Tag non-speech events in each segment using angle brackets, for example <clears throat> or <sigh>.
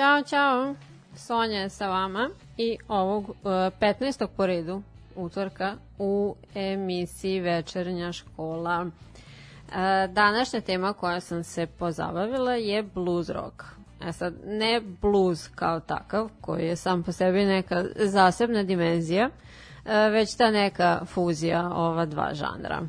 Ćao, čao. Sonja je sa vama i ovog uh, 15. po redu utorka u emisiji Večernja škola. Uh, današnja tema koja sam se pozabavila je blues rock. E sad, ne blues kao takav, koji je sam po sebi neka zasebna dimenzija, uh, već ta neka fuzija ova dva žanra.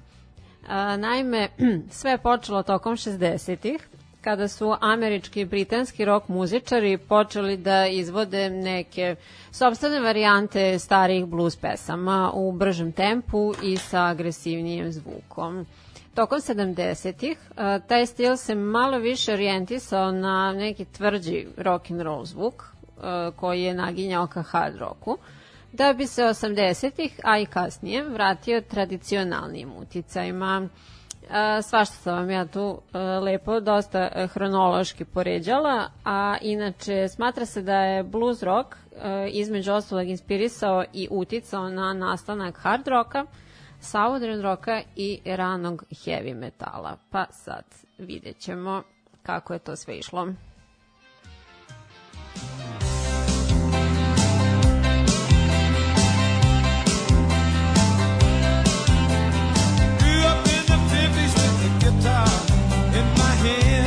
Naime, <clears throat> sve je počelo tokom 60-ih kada su američki i britanski rock muzičari počeli da izvode neke sobstvene varijante starih blues pesama u bržem tempu i sa agresivnijim zvukom. Tokom 70-ih taj stil se malo više orijentisao na neki tvrđi rock and roll zvuk koji je naginjao ka hard rocku, da bi se 80-ih, a i kasnije, vratio tradicionalnim uticajima. Svašta sam vam ja tu lepo, dosta hronološki poređala, a inače smatra se da je blues rock između ostalog inspirisao i uticao na nastanak hard rocka, southern rocka i ranog heavy metala. Pa sad vidjet ćemo kako je to sve išlo. him.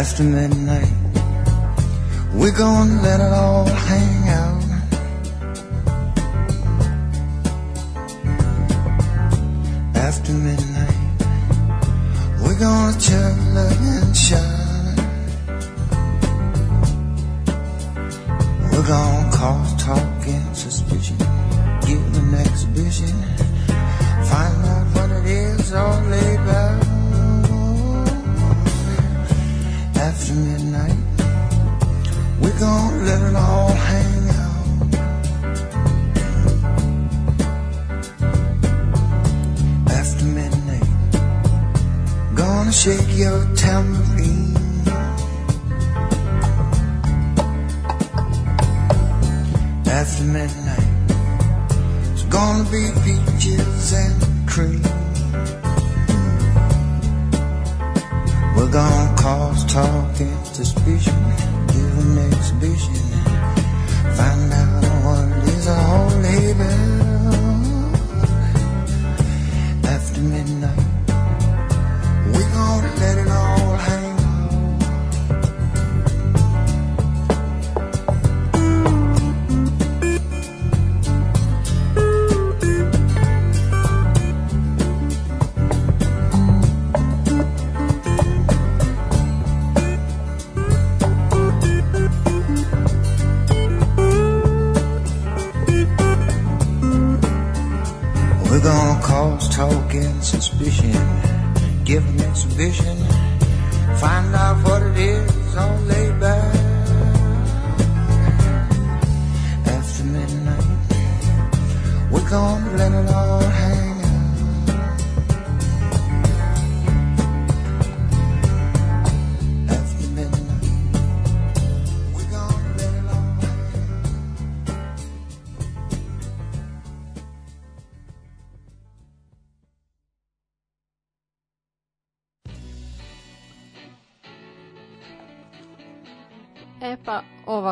After midnight. We're gonna let it all hang out. After midnight, we're gonna chill and shine. We're gonna cause talk and suspicion, give an exhibition, find out what it is all about. After midnight, we're gonna let it all hang out. After midnight, gonna shake your tambourine. After midnight, it's gonna be peaches and cream. Gonna cause talk and suspicion, give an exhibition,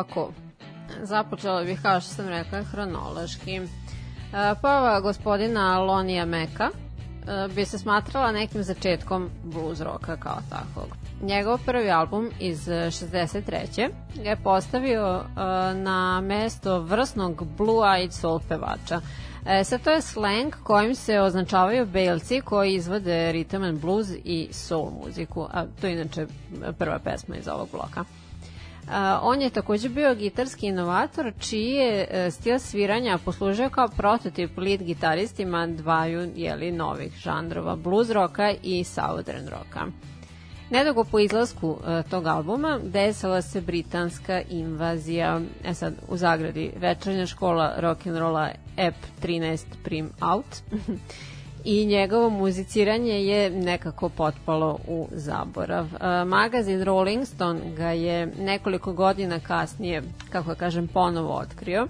ovako. Započela bih, kao što sam rekla, hronološki. E, Prva gospodina Lonija Meka e, bi se smatrala nekim začetkom blues roka kao takvog. Njegov prvi album iz e, 63. ga je postavio e, na mesto vrsnog blue-eyed soul pevača. E, sad to je slang kojim se označavaju belci koji izvode rhythm and blues i soul muziku, a to je inače prva pesma iz ovog bloka. On je takođe bio gitarski inovator čiji je e, stil sviranja poslužio kao prototip lead gitaristima dvaju jeli, novih žanrova blues roka i southern roka. Nedugo po izlasku e, tog albuma desila se britanska invazija, e sad u zagradi večernja škola rock'n'rolla Ep 13 Prim Out <laughs> i njegovo muziciranje je nekako potpalo u zaborav. E, magazin Rolling Stone ga je nekoliko godina kasnije, kako kažem, ponovo otkrio.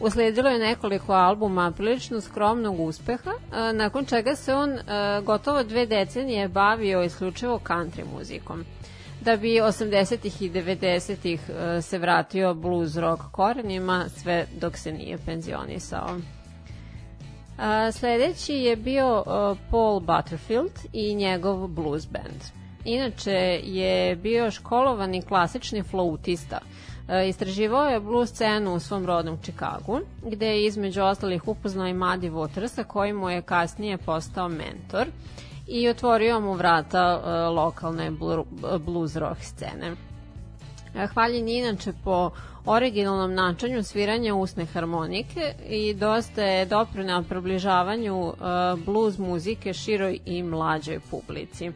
Usledilo je nekoliko albuma prilično skromnog uspeha, e, nakon čega se on e, gotovo dve decenije bavio isključivo country muzikom da bi 80-ih i 90-ih e, se vratio blues rock korenima sve dok se nije penzionisao. A, sledeći je bio a, Paul Butterfield i njegov blues band. Inače je bio školovani klasični flautista. E, istraživao je blues scenu u svom rodnom Čikagu, gde je između ostalih upoznao i Muddy Watersa, koji mu je kasnije postao mentor i otvorio mu vrata e, lokalne blu- blues rock scene. E, Hvaljen je inače po originalnom načinju sviranja usne harmonike i dosta je doprinao približavanju uh, blues muzike široj i mlađoj publici.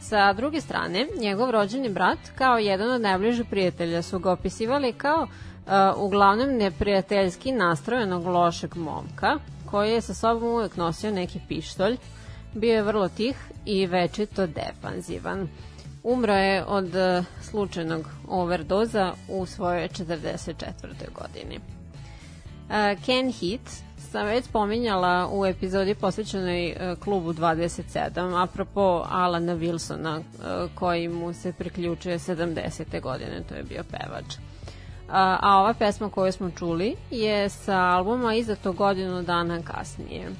Sa druge strane, njegov rođeni brat kao jedan od najbližih prijatelja su ga opisivali kao uh, uglavnom neprijateljski nastrojenog lošeg momka koji je sa sobom uvek nosio neki pištolj, bio je vrlo tih i večito defanzivan. Umro je od e, slučajnog overdoza u svojoj 44. godini. E, Ken Heat sam već spominjala u epizodi posvećenoj e, klubu 27, apropo Alana Wilsona, koji mu se priključuje 70. godine, to je bio pevač. A, ova pesma koju smo čuli je sa albuma izato godinu dana kasnije.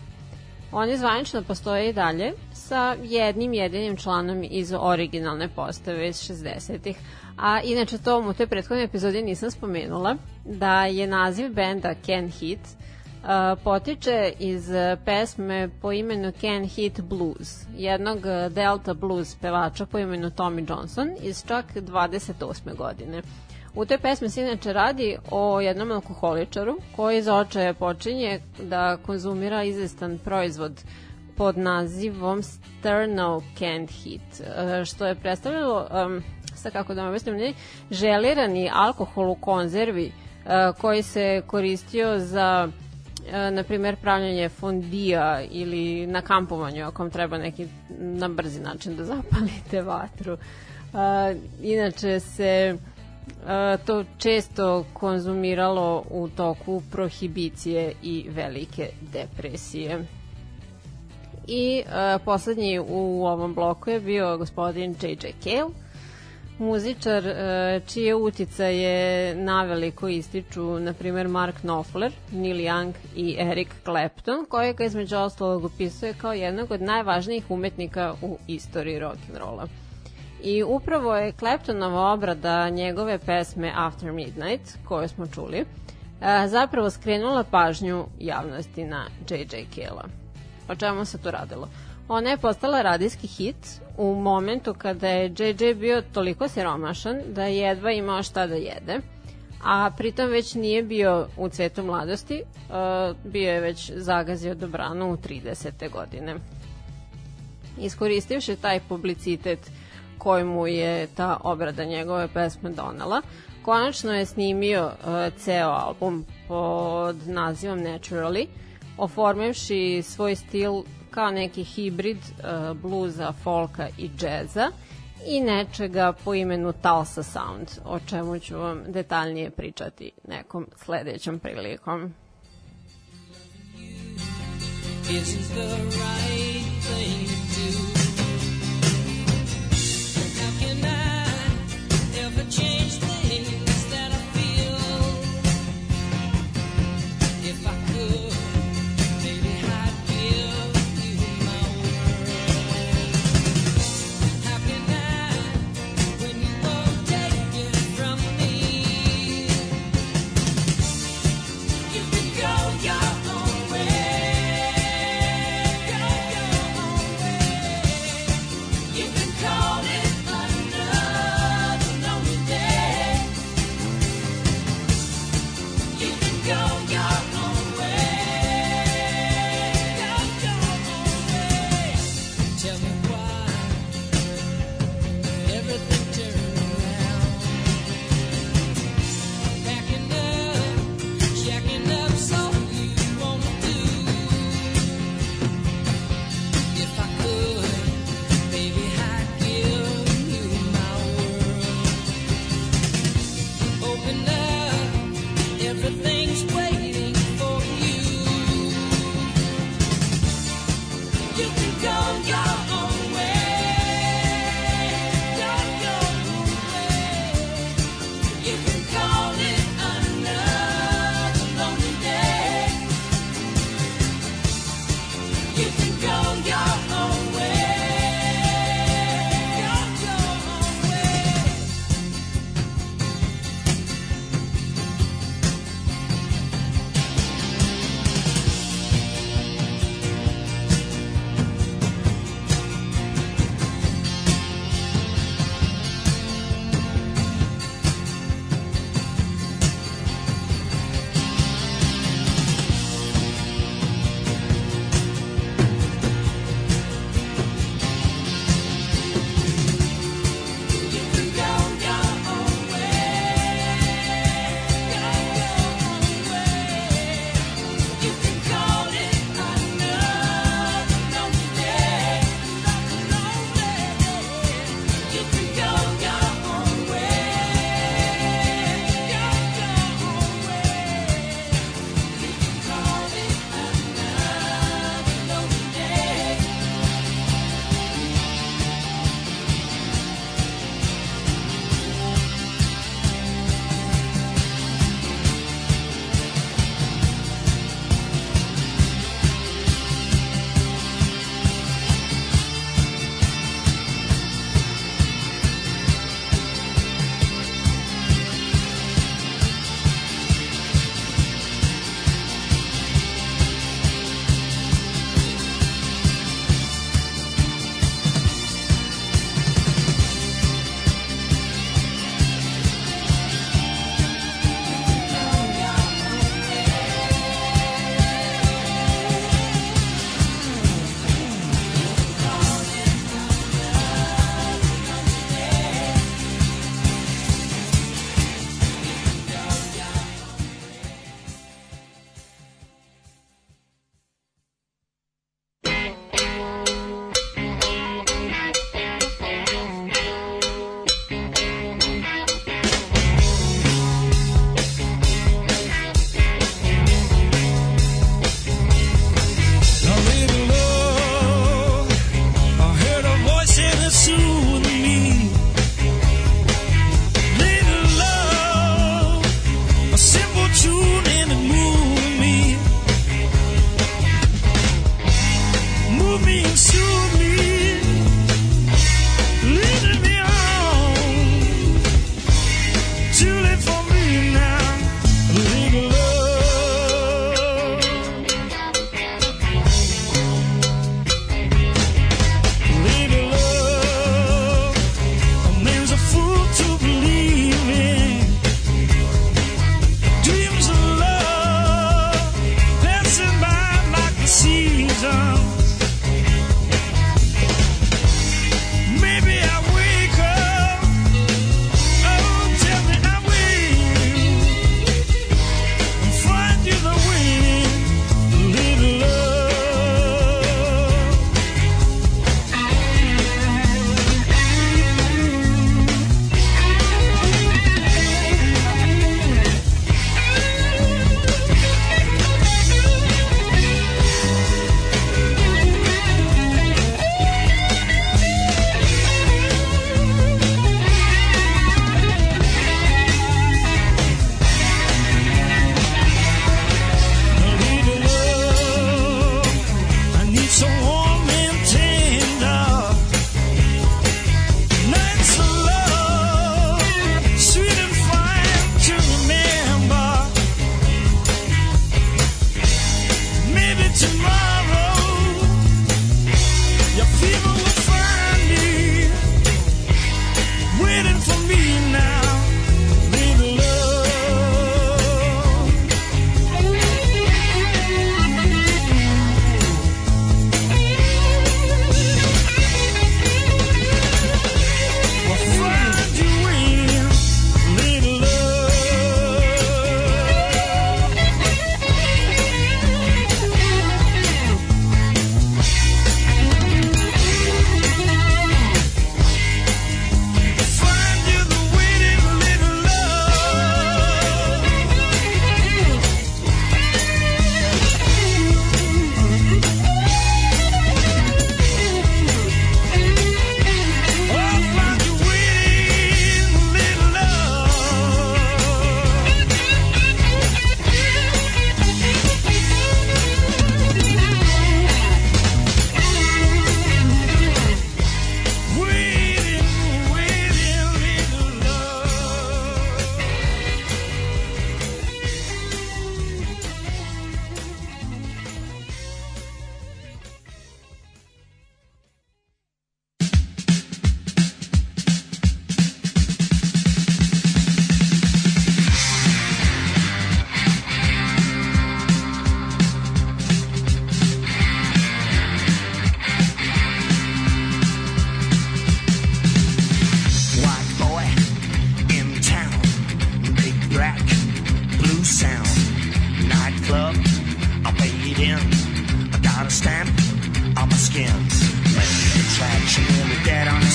Oni zvanično postoje i dalje sa jednim jedinim članom iz originalne postave iz 60-ih. A inače to u toj prethodnoj epizodi nisam spomenula da je naziv benda Ken Hit uh, potiče iz pesme po imenu Ken Hit Blues, jednog Delta Blues pevača po imenu Tommy Johnson iz čak 28. godine. U toj pesmi se inače radi o jednom alkoholičaru koji iz očaja počinje da konzumira izvestan proizvod pod nazivom Sterno Can't Hit, e, što je predstavljalo, um, sa kako da vam objasnim, želirani alkohol u konzervi uh, koji se koristio za na primer pravljanje fondija ili na kampovanju ako vam treba neki na brzi način da zapalite vatru. Uh, inače se to često konzumiralo u toku prohibicije i velike depresije. I poslednji u ovom bloku je bio gospodin J.J. Cale, muzičar uh, čije uticaje naveliko ističu, na primer, Mark Knopfler, Neil Young i Eric Clapton, koji ga između ostalog opisuje kao jednog od najvažnijih umetnika u istoriji rock'n'rolla. I upravo je Claptonova obrada njegove pesme After Midnight, koju smo čuli, e, zapravo skrenula pažnju javnosti na J.J. Kela. O čemu se to radilo? Ona je postala radijski hit u momentu kada je JJ bio toliko siromašan da je jedva imao šta da jede, a pritom već nije bio u cvetu mladosti, uh, bio je već zagazio dobranu u 30. godine. Iskoristivši taj publicitet koji mu je ta obrada njegove pesme donela. Konačno je snimio uh, ceo album pod nazivom Naturally, oformivši svoj stil kao neki hibrid uh, bluza, folka i džeza i nečega po imenu Tulsa Sound, o čemu ću vam detaljnije pričati nekom sledećom prilikom. Isn't the right thing to do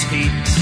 hate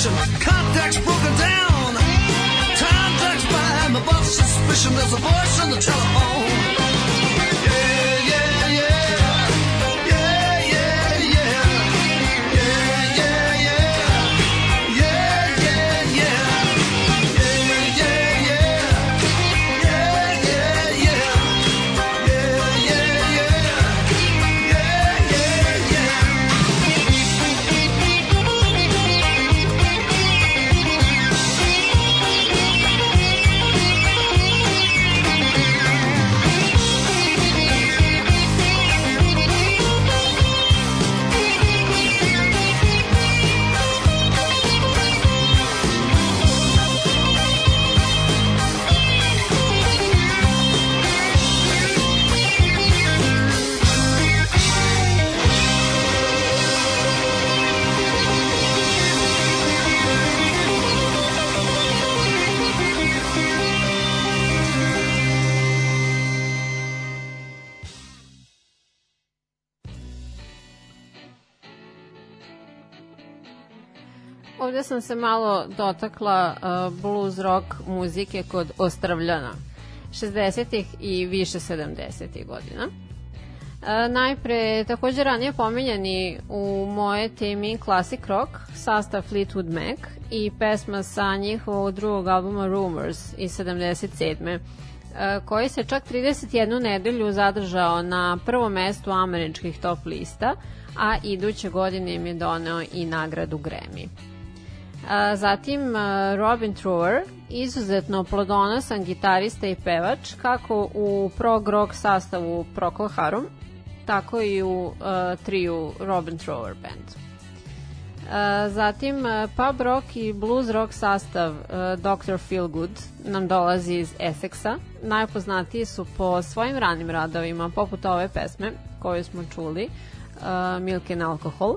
secret. Contact's broken down. Time drags by. I'm above suspicion. There's a voice on the telephone. Ovde sam se malo dotakla uh, blues rock muzike kod Ostravljana 60-ih i više 70-ih godina. E, najpre, takođe ranije pominjani u moje temi Classic Rock, sastav Fleetwood Mac i pesma sa njihovog drugog albuma Rumors iz 77 e, koji se čak 31 nedelju zadržao na prvom mestu američkih top lista, a iduće godine im je doneo i nagradu Grammy. A, zatim a, Robin Truer, izuzetno plodonosan gitarista i pevač, kako u prog rock sastavu Procol Harum, tako i u a, triju Robin Truer Band. A, zatim a, pub rock i blues rock sastav a, Dr. Feelgood nam dolazi iz Essexa. Najpoznatiji su po svojim ranim radovima, poput ove pesme koju smo čuli, uh, Milk and Alcohol,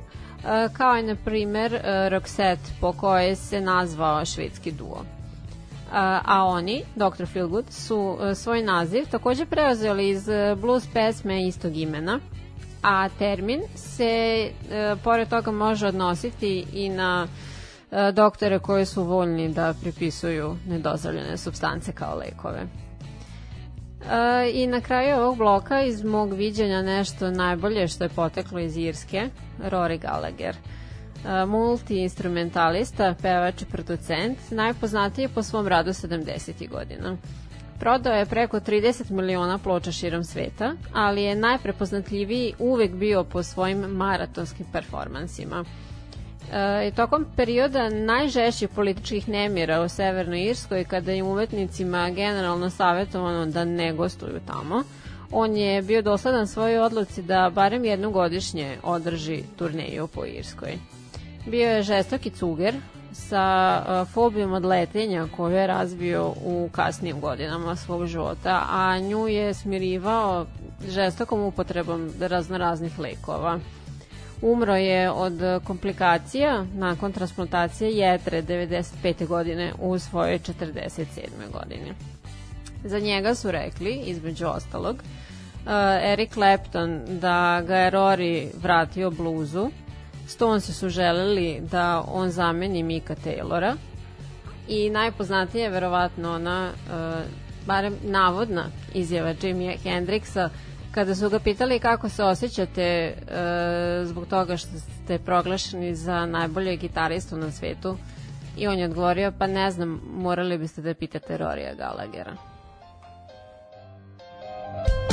kao i na primer uh, Roxette po kojoj se nazvao švedski duo. Uh, a oni, Dr. Feelgood, su svoj naziv takođe preuzeli iz blues pesme istog imena, a termin se pored toga može odnositi i na doktore koji su voljni da pripisuju nedozvoljene substance kao lekove. I na kraju ovog bloka iz mog viđenja nešto najbolje što je poteklo iz Irske, Rory Gallagher. E, multi-instrumentalista, pevač producent, najpoznatiji po svom radu 70. godina. prodao je preko 30 miliona ploča širom sveta, ali je najprepoznatljiviji uvek bio po svojim maratonskim performansima. E, tokom perioda najžešćih političkih nemira u Severnoj Irskoj, kada je umetnicima generalno savjetovano da ne gostuju tamo, on je bio dosledan svojoj odluci da barem jednom godišnje održi turneju po Irskoj. Bio je žestoki cuger sa fobijom od letenja koju je razvio u kasnijim godinama svog života, a nju je smirivao žestokom upotrebom raznoraznih lekova. Umro je od komplikacija nakon transplantacije jetre 95. godine u svojoj 47. godini. Za njega su rekli, između ostalog, uh, Eric Clapton da ga je Rory vratio bluzu, Stones su želeli da on zameni Mika Taylora. I najpoznatija je verovatno ona, uh, barem navodna izjava Jimmy Hendrixa kada su ga pitali kako se osjećate uh, zbog toga što ste proglašeni za najbolje gitaristu na svetu. I on je odgovorio pa ne znam, morali biste da pitate Rorija Gallaghera. Thank you.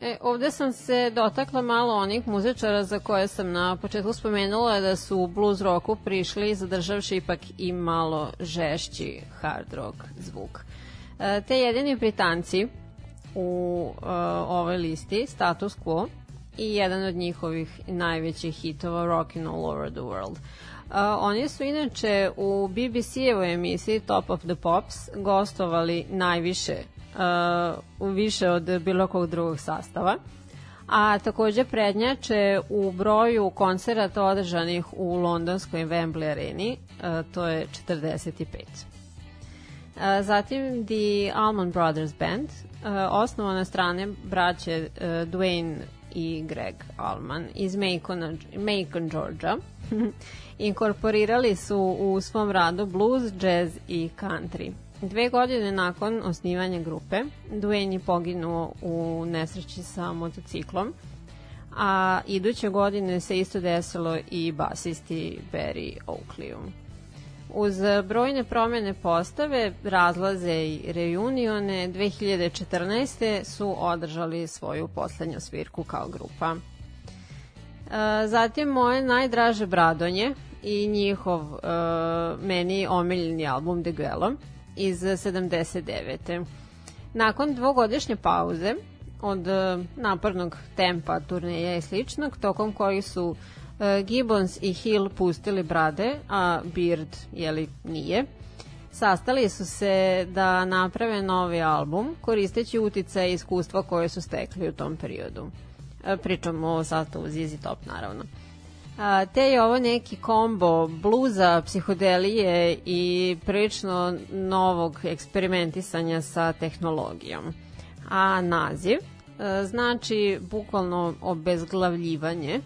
E, ovde sam se dotakla malo onih muzičara za koje sam na početku spomenula da su u blues rocku prišli zadržavši ipak i malo žešći hard rock zvuk. E, te jedini Britanci u e, ovoj listi, Status Quo, i jedan od njihovih najvećih hitova Rockin' All Over the World. Uh, oni su inače u BBC-evoj emisiji Top of the Pops gostovali najviše više od bilo kog drugog sastava a takođe prednjače u broju koncerata održanih u londonskoj Wembley areni, uh, to je 45. Uh, zatim The Almond Brothers Band, uh, osnovana strane braće uh, Dwayne i Greg Allman iz Macon, Macon Georgia. <laughs> Inkorporirali su u svom radu blues, jazz i country. Dve godine nakon osnivanja grupe, Dwayne je poginuo u nesreći sa motociklom, a iduće godine se isto desilo i basisti Barry Oakley. Uz brojne promene postave, razlaze i reunione, 2014. su održali svoju poslednju svirku kao grupa. E, zatim moje najdraže Bradonje i njihov uh, meni omiljeni album De Guelo iz 79. Nakon dvogodišnje pauze od uh, napornog tempa turneja i sličnog, tokom koji su uh, Gibbons i Hill pustili brade, a Beard jeli nije, sastali su se da naprave novi album koristeći utice i iskustva koje su stekli u tom periodu. Pričamo o sastavu ZZ Top naravno. A, te je ovo neki kombo bluza, psihodelije i prilično novog eksperimentisanja sa tehnologijom. A naziv a, znači bukvalno obezglavljivanje,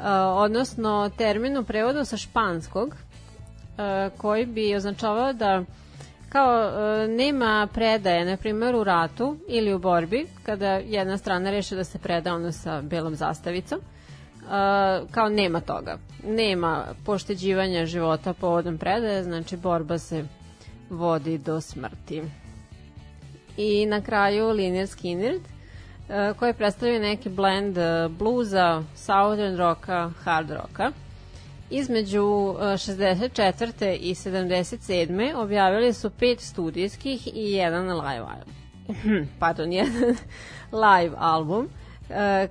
a, odnosno termin u prevodu sa španskog a, koji bi označavao da kao e, nema predaje, na primjer u ratu ili u borbi, kada jedna strana reše da se preda ono sa belom zastavicom, kao nema toga. Nema pošteđivanja života povodom predaje, znači borba se vodi do smrti. I na kraju Liner Skinner, uh, koji predstavlja neki blend bluza, southern rocka, hard rocka. Između 64. i 77. objavili su pet studijskih i jedan live <clears throat> pardon, jedan <laughs> live album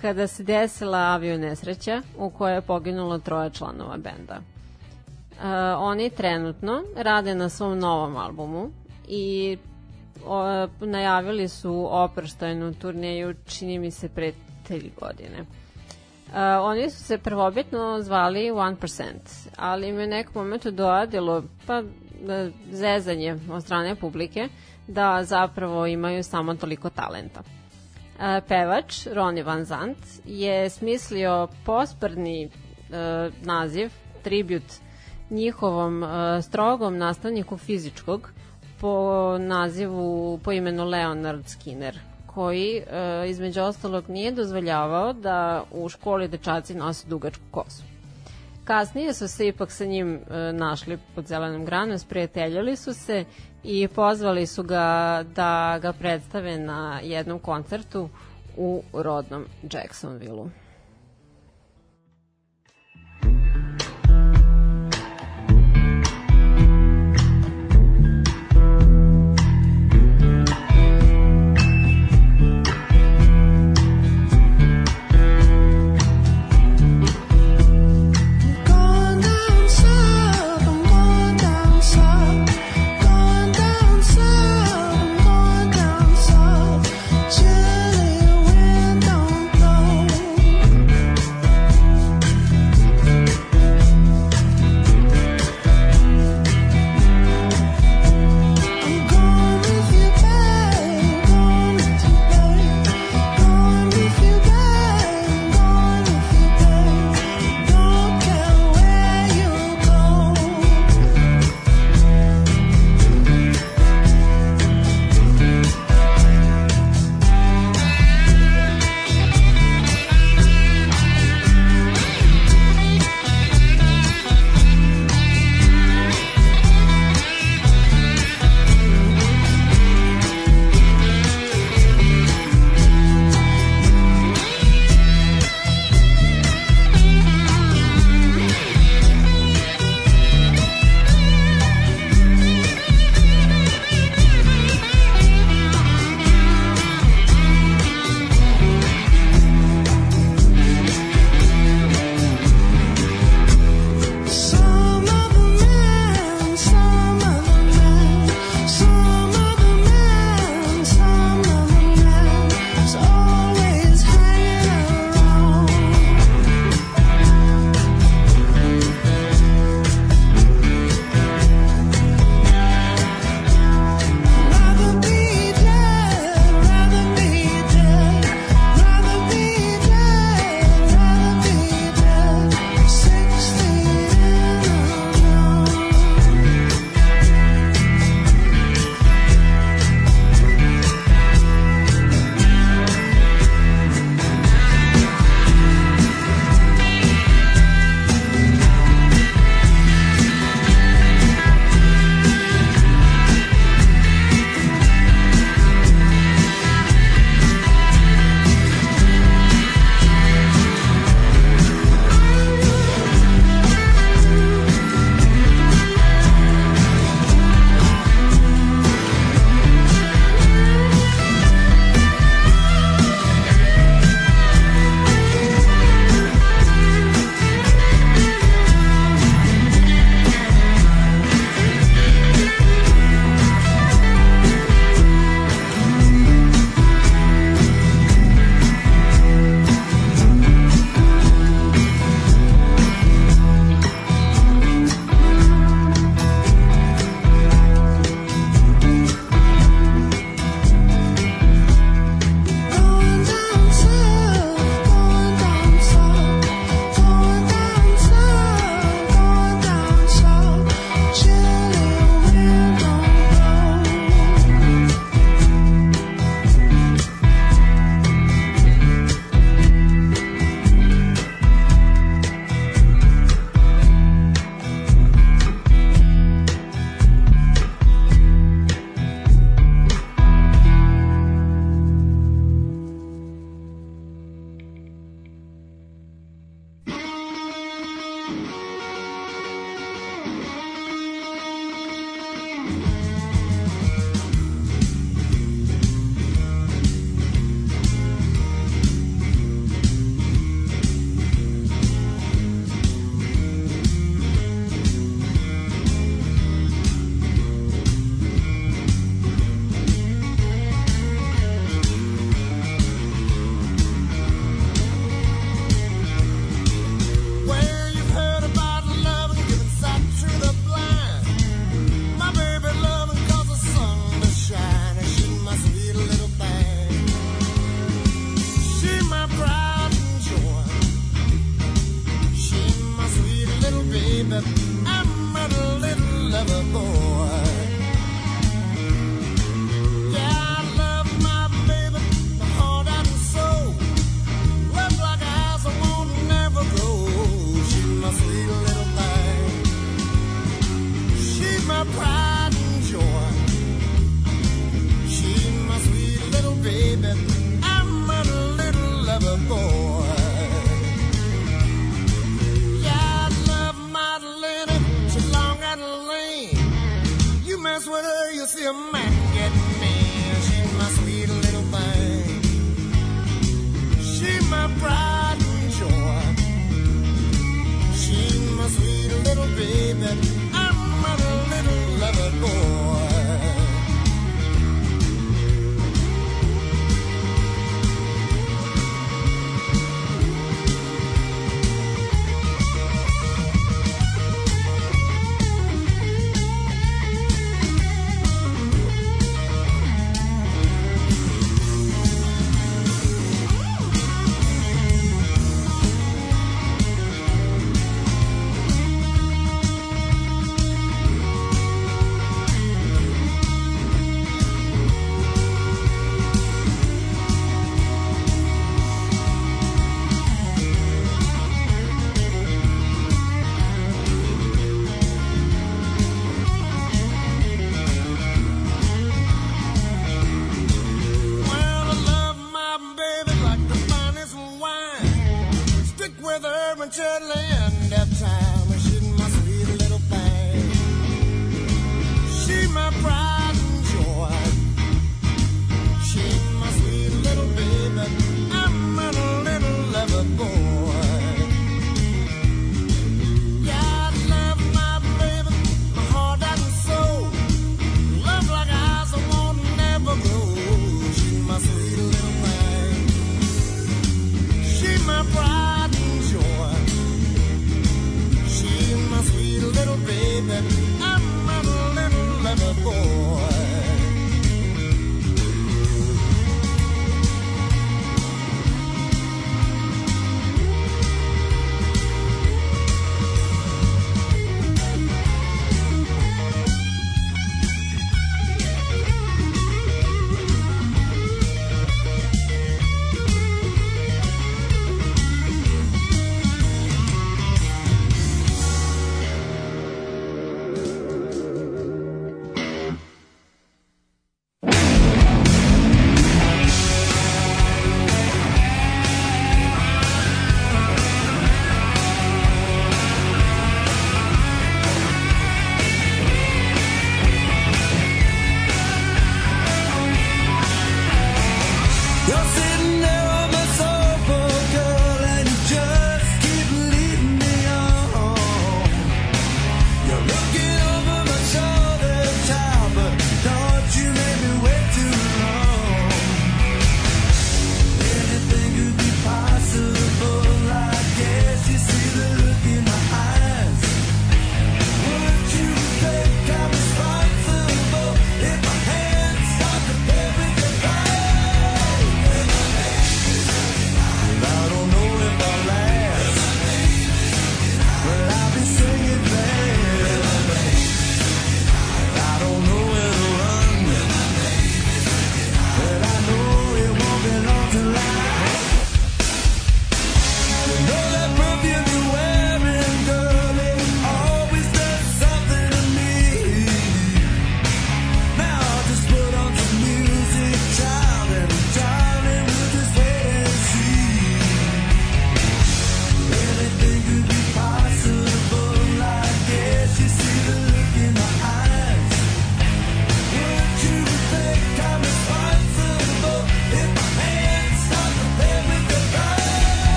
kada se desila avio nesreća u kojoj je poginulo troje članova benda. Uh, oni trenutno rade na svom novom albumu i najavili su oproštajnu turneju, čini mi se, pre tri godine. Uh, oni su se prvobitno zvali 1%, ali im je nekom momentu doadilo pa zezanje od strane publike da zapravo imaju samo toliko talenta pevač Ronnie Van Zant je smislio posprdni e, naziv, tribut njihovom e, strogom nastavniku fizičkog po nazivu, po imenu Leonard Skinner koji e, između ostalog nije dozvoljavao da u školi dečaci nose dugačku kosu. Kasnije su se ipak sa njim e, našli pod zelenom granom, sprijateljili su se i pozvali su ga da ga predstave na jednom koncertu u rodnom Jacksonville-u.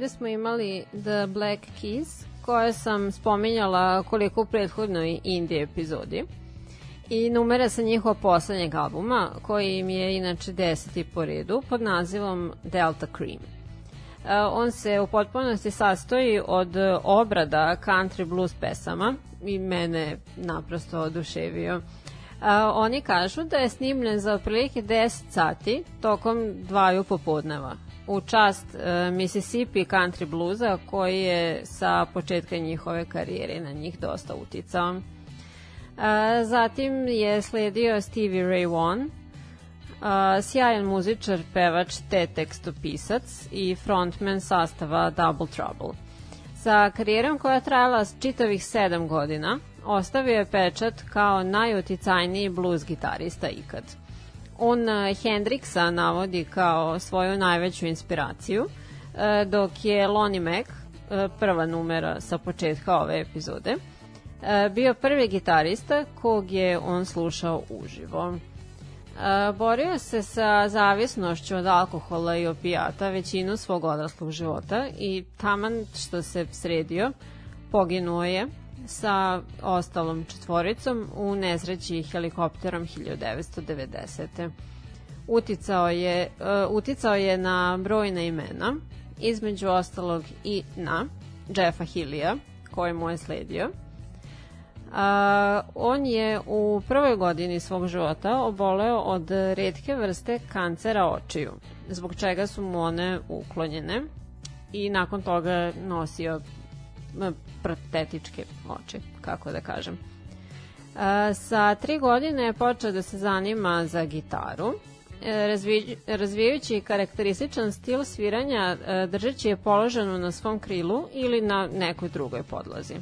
Ovde smo imali The Black Keys, koje sam spominjala koliko u prethodnoj indie epizodi. I numere sa njihova poslednjeg albuma, koji im je inače deseti po redu, pod nazivom Delta Cream. E, on se u potpunosti sastoji od obrada country blues pesama i mene naprosto oduševio. A, oni kažu da je snimljen za otprilike 10 sati tokom dvaju popodneva u čast uh, Mississippi country bluesa koji je sa početka njihove karijere na njih dosta uticao. Uh, zatim je sledio Stevie Ray Vaughan, uh, sjajan muzičar, pevač te tekstopisac i frontman sastava Double Trouble. Sa karijerom koja je trajala čitavih sedam godina, ostavio je pečat kao najuticajniji blues gitarista ikad. On uh, Hendrixa navodi kao svoju najveću inspiraciju, uh, dok je Lonnie Mac, uh, prva numera sa početka ove epizode, bio prvi gitarista kog je on slušao uživo. Borio se sa zavisnošću od alkohola i opijata većinu svog odraslog života i taman što se sredio, poginuo je sa ostalom četvoricom u nezreći helikopterom 1990. Uticao je, uh, uticao je na brojne imena, između ostalog i na Jeffa Hillija, koji mu je sledio. A, on je u prvoj godini svog života oboleo od redke vrste kancera očiju, zbog čega su mu one uklonjene i nakon toga nosio protetičke oči, kako da kažem. A, sa tri godine je počeo da se zanima za gitaru, e, razvi, razvijajući karakterističan stil sviranja e, držeći je položenu na svom krilu ili na nekoj drugoj podlozi.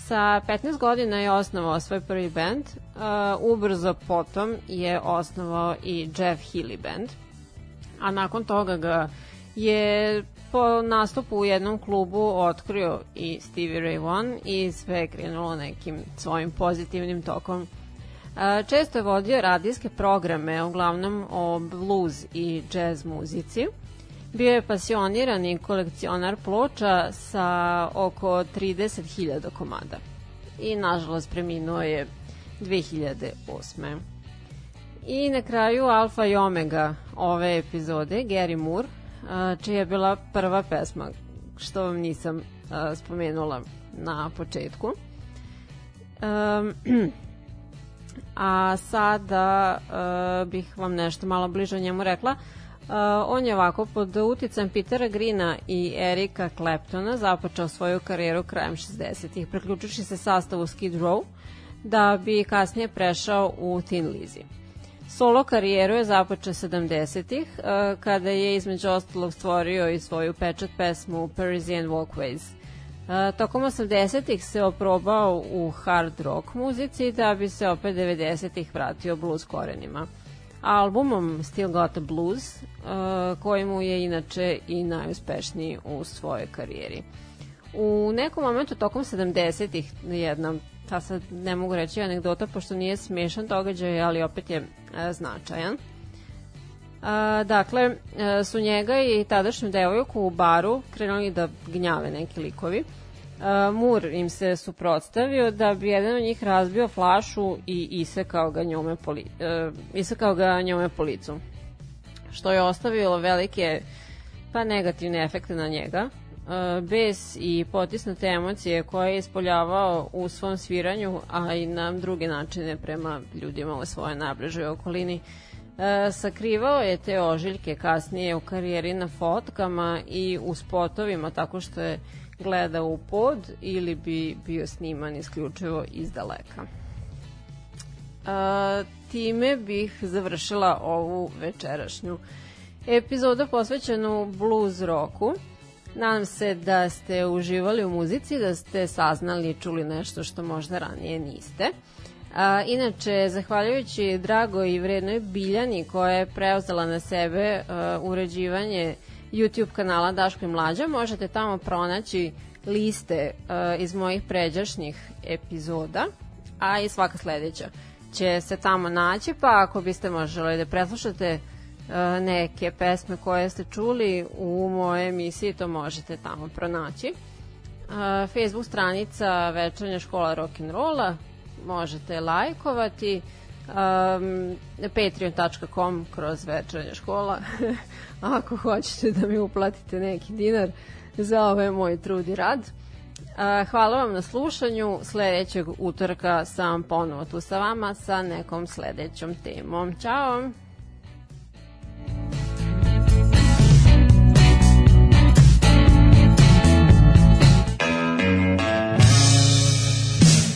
Sa 15 godina je osnovao svoj prvi band, uh, ubrzo potom je osnovao i Jeff Healy band, a nakon toga ga je po nastupu u jednom klubu otkrio i Stevie Ray Vaughan i sve je krenulo nekim svojim pozitivnim tokom. Uh, često je vodio radijske programe, uglavnom o blues i jazz muzici. Bio je pasionirani kolekcionar ploča sa oko 30.000 komada. I nažalost preminuo je 2008. I na kraju Alfa i Omega ove epizode, Gary Moore, čija je bila prva pesma, što vam nisam spomenula na početku. Um, <clears throat> a sada uh, bih vam nešto malo bliže o njemu rekla. Uh, on je ovako pod uticajem Petera Grina i Erika Claptona započeo svoju karijeru krajem 60-ih, preključujući se sastavu Skid Row, da bi kasnije prešao u Thin Lizzy. Solo karijeru je započeo 70-ih, uh, kada je između ostalog stvorio i svoju pečat pesmu Parisian Walkways. Uh, tokom 80-ih se oprobao u hard rock muzici da bi se opet 90-ih vratio blues korenima albumom Still Got a Blues, uh, koji mu je inače i najuspešniji u svojoj karijeri. U nekom momentu tokom 70-ih jedna, ta sad ne mogu reći anegdota pošto nije smešan događaj, ali opet je uh, značajan. A, dakle, uh, su njega i tadašnju devojku u baru krenuli da gnjave neki likovi. Uh, Mur im se suprotstavio da bi jedan od njih razbio flašu i isekao ga njome po, li, uh, isekao ga njome po licu. Što je ostavilo velike pa negativne efekte na njega. Uh, bes i potisnute emocije koje je ispoljavao u svom sviranju, a i na druge načine prema ljudima u svojoj najbližoj okolini. E, sakrivao je te ožiljke kasnije u karijeri na fotkama i u spotovima tako što je gleda u pod ili bi bio sniman isključivo iz daleka. A, time bih završila ovu večerašnju epizodu posvećenu blues roku. Nadam se da ste uživali u muzici, da ste saznali i čuli nešto što možda ranije niste. A, inače, zahvaljujući drago i vrednoj Biljani koja je preuzela na sebe a, uređivanje YouTube kanala Daško i Mlađa. Možete tamo pronaći liste uh, iz mojih pređašnjih epizoda, a i svaka sledeća će se tamo naći, pa ako biste moželi da preslušate neke pesme koje ste čuli u mojoj emisiji, to možete tamo pronaći. E, Facebook stranica Večernja škola rock'n'rolla, možete lajkovati, um, patreon.com kroz večernja škola <laughs> ako hoćete da mi uplatite neki dinar za ovaj moj trud i rad. Hvala vam na slušanju. Sledećeg utorka sam ponovo tu sa vama sa nekom sledećom temom. Ćao!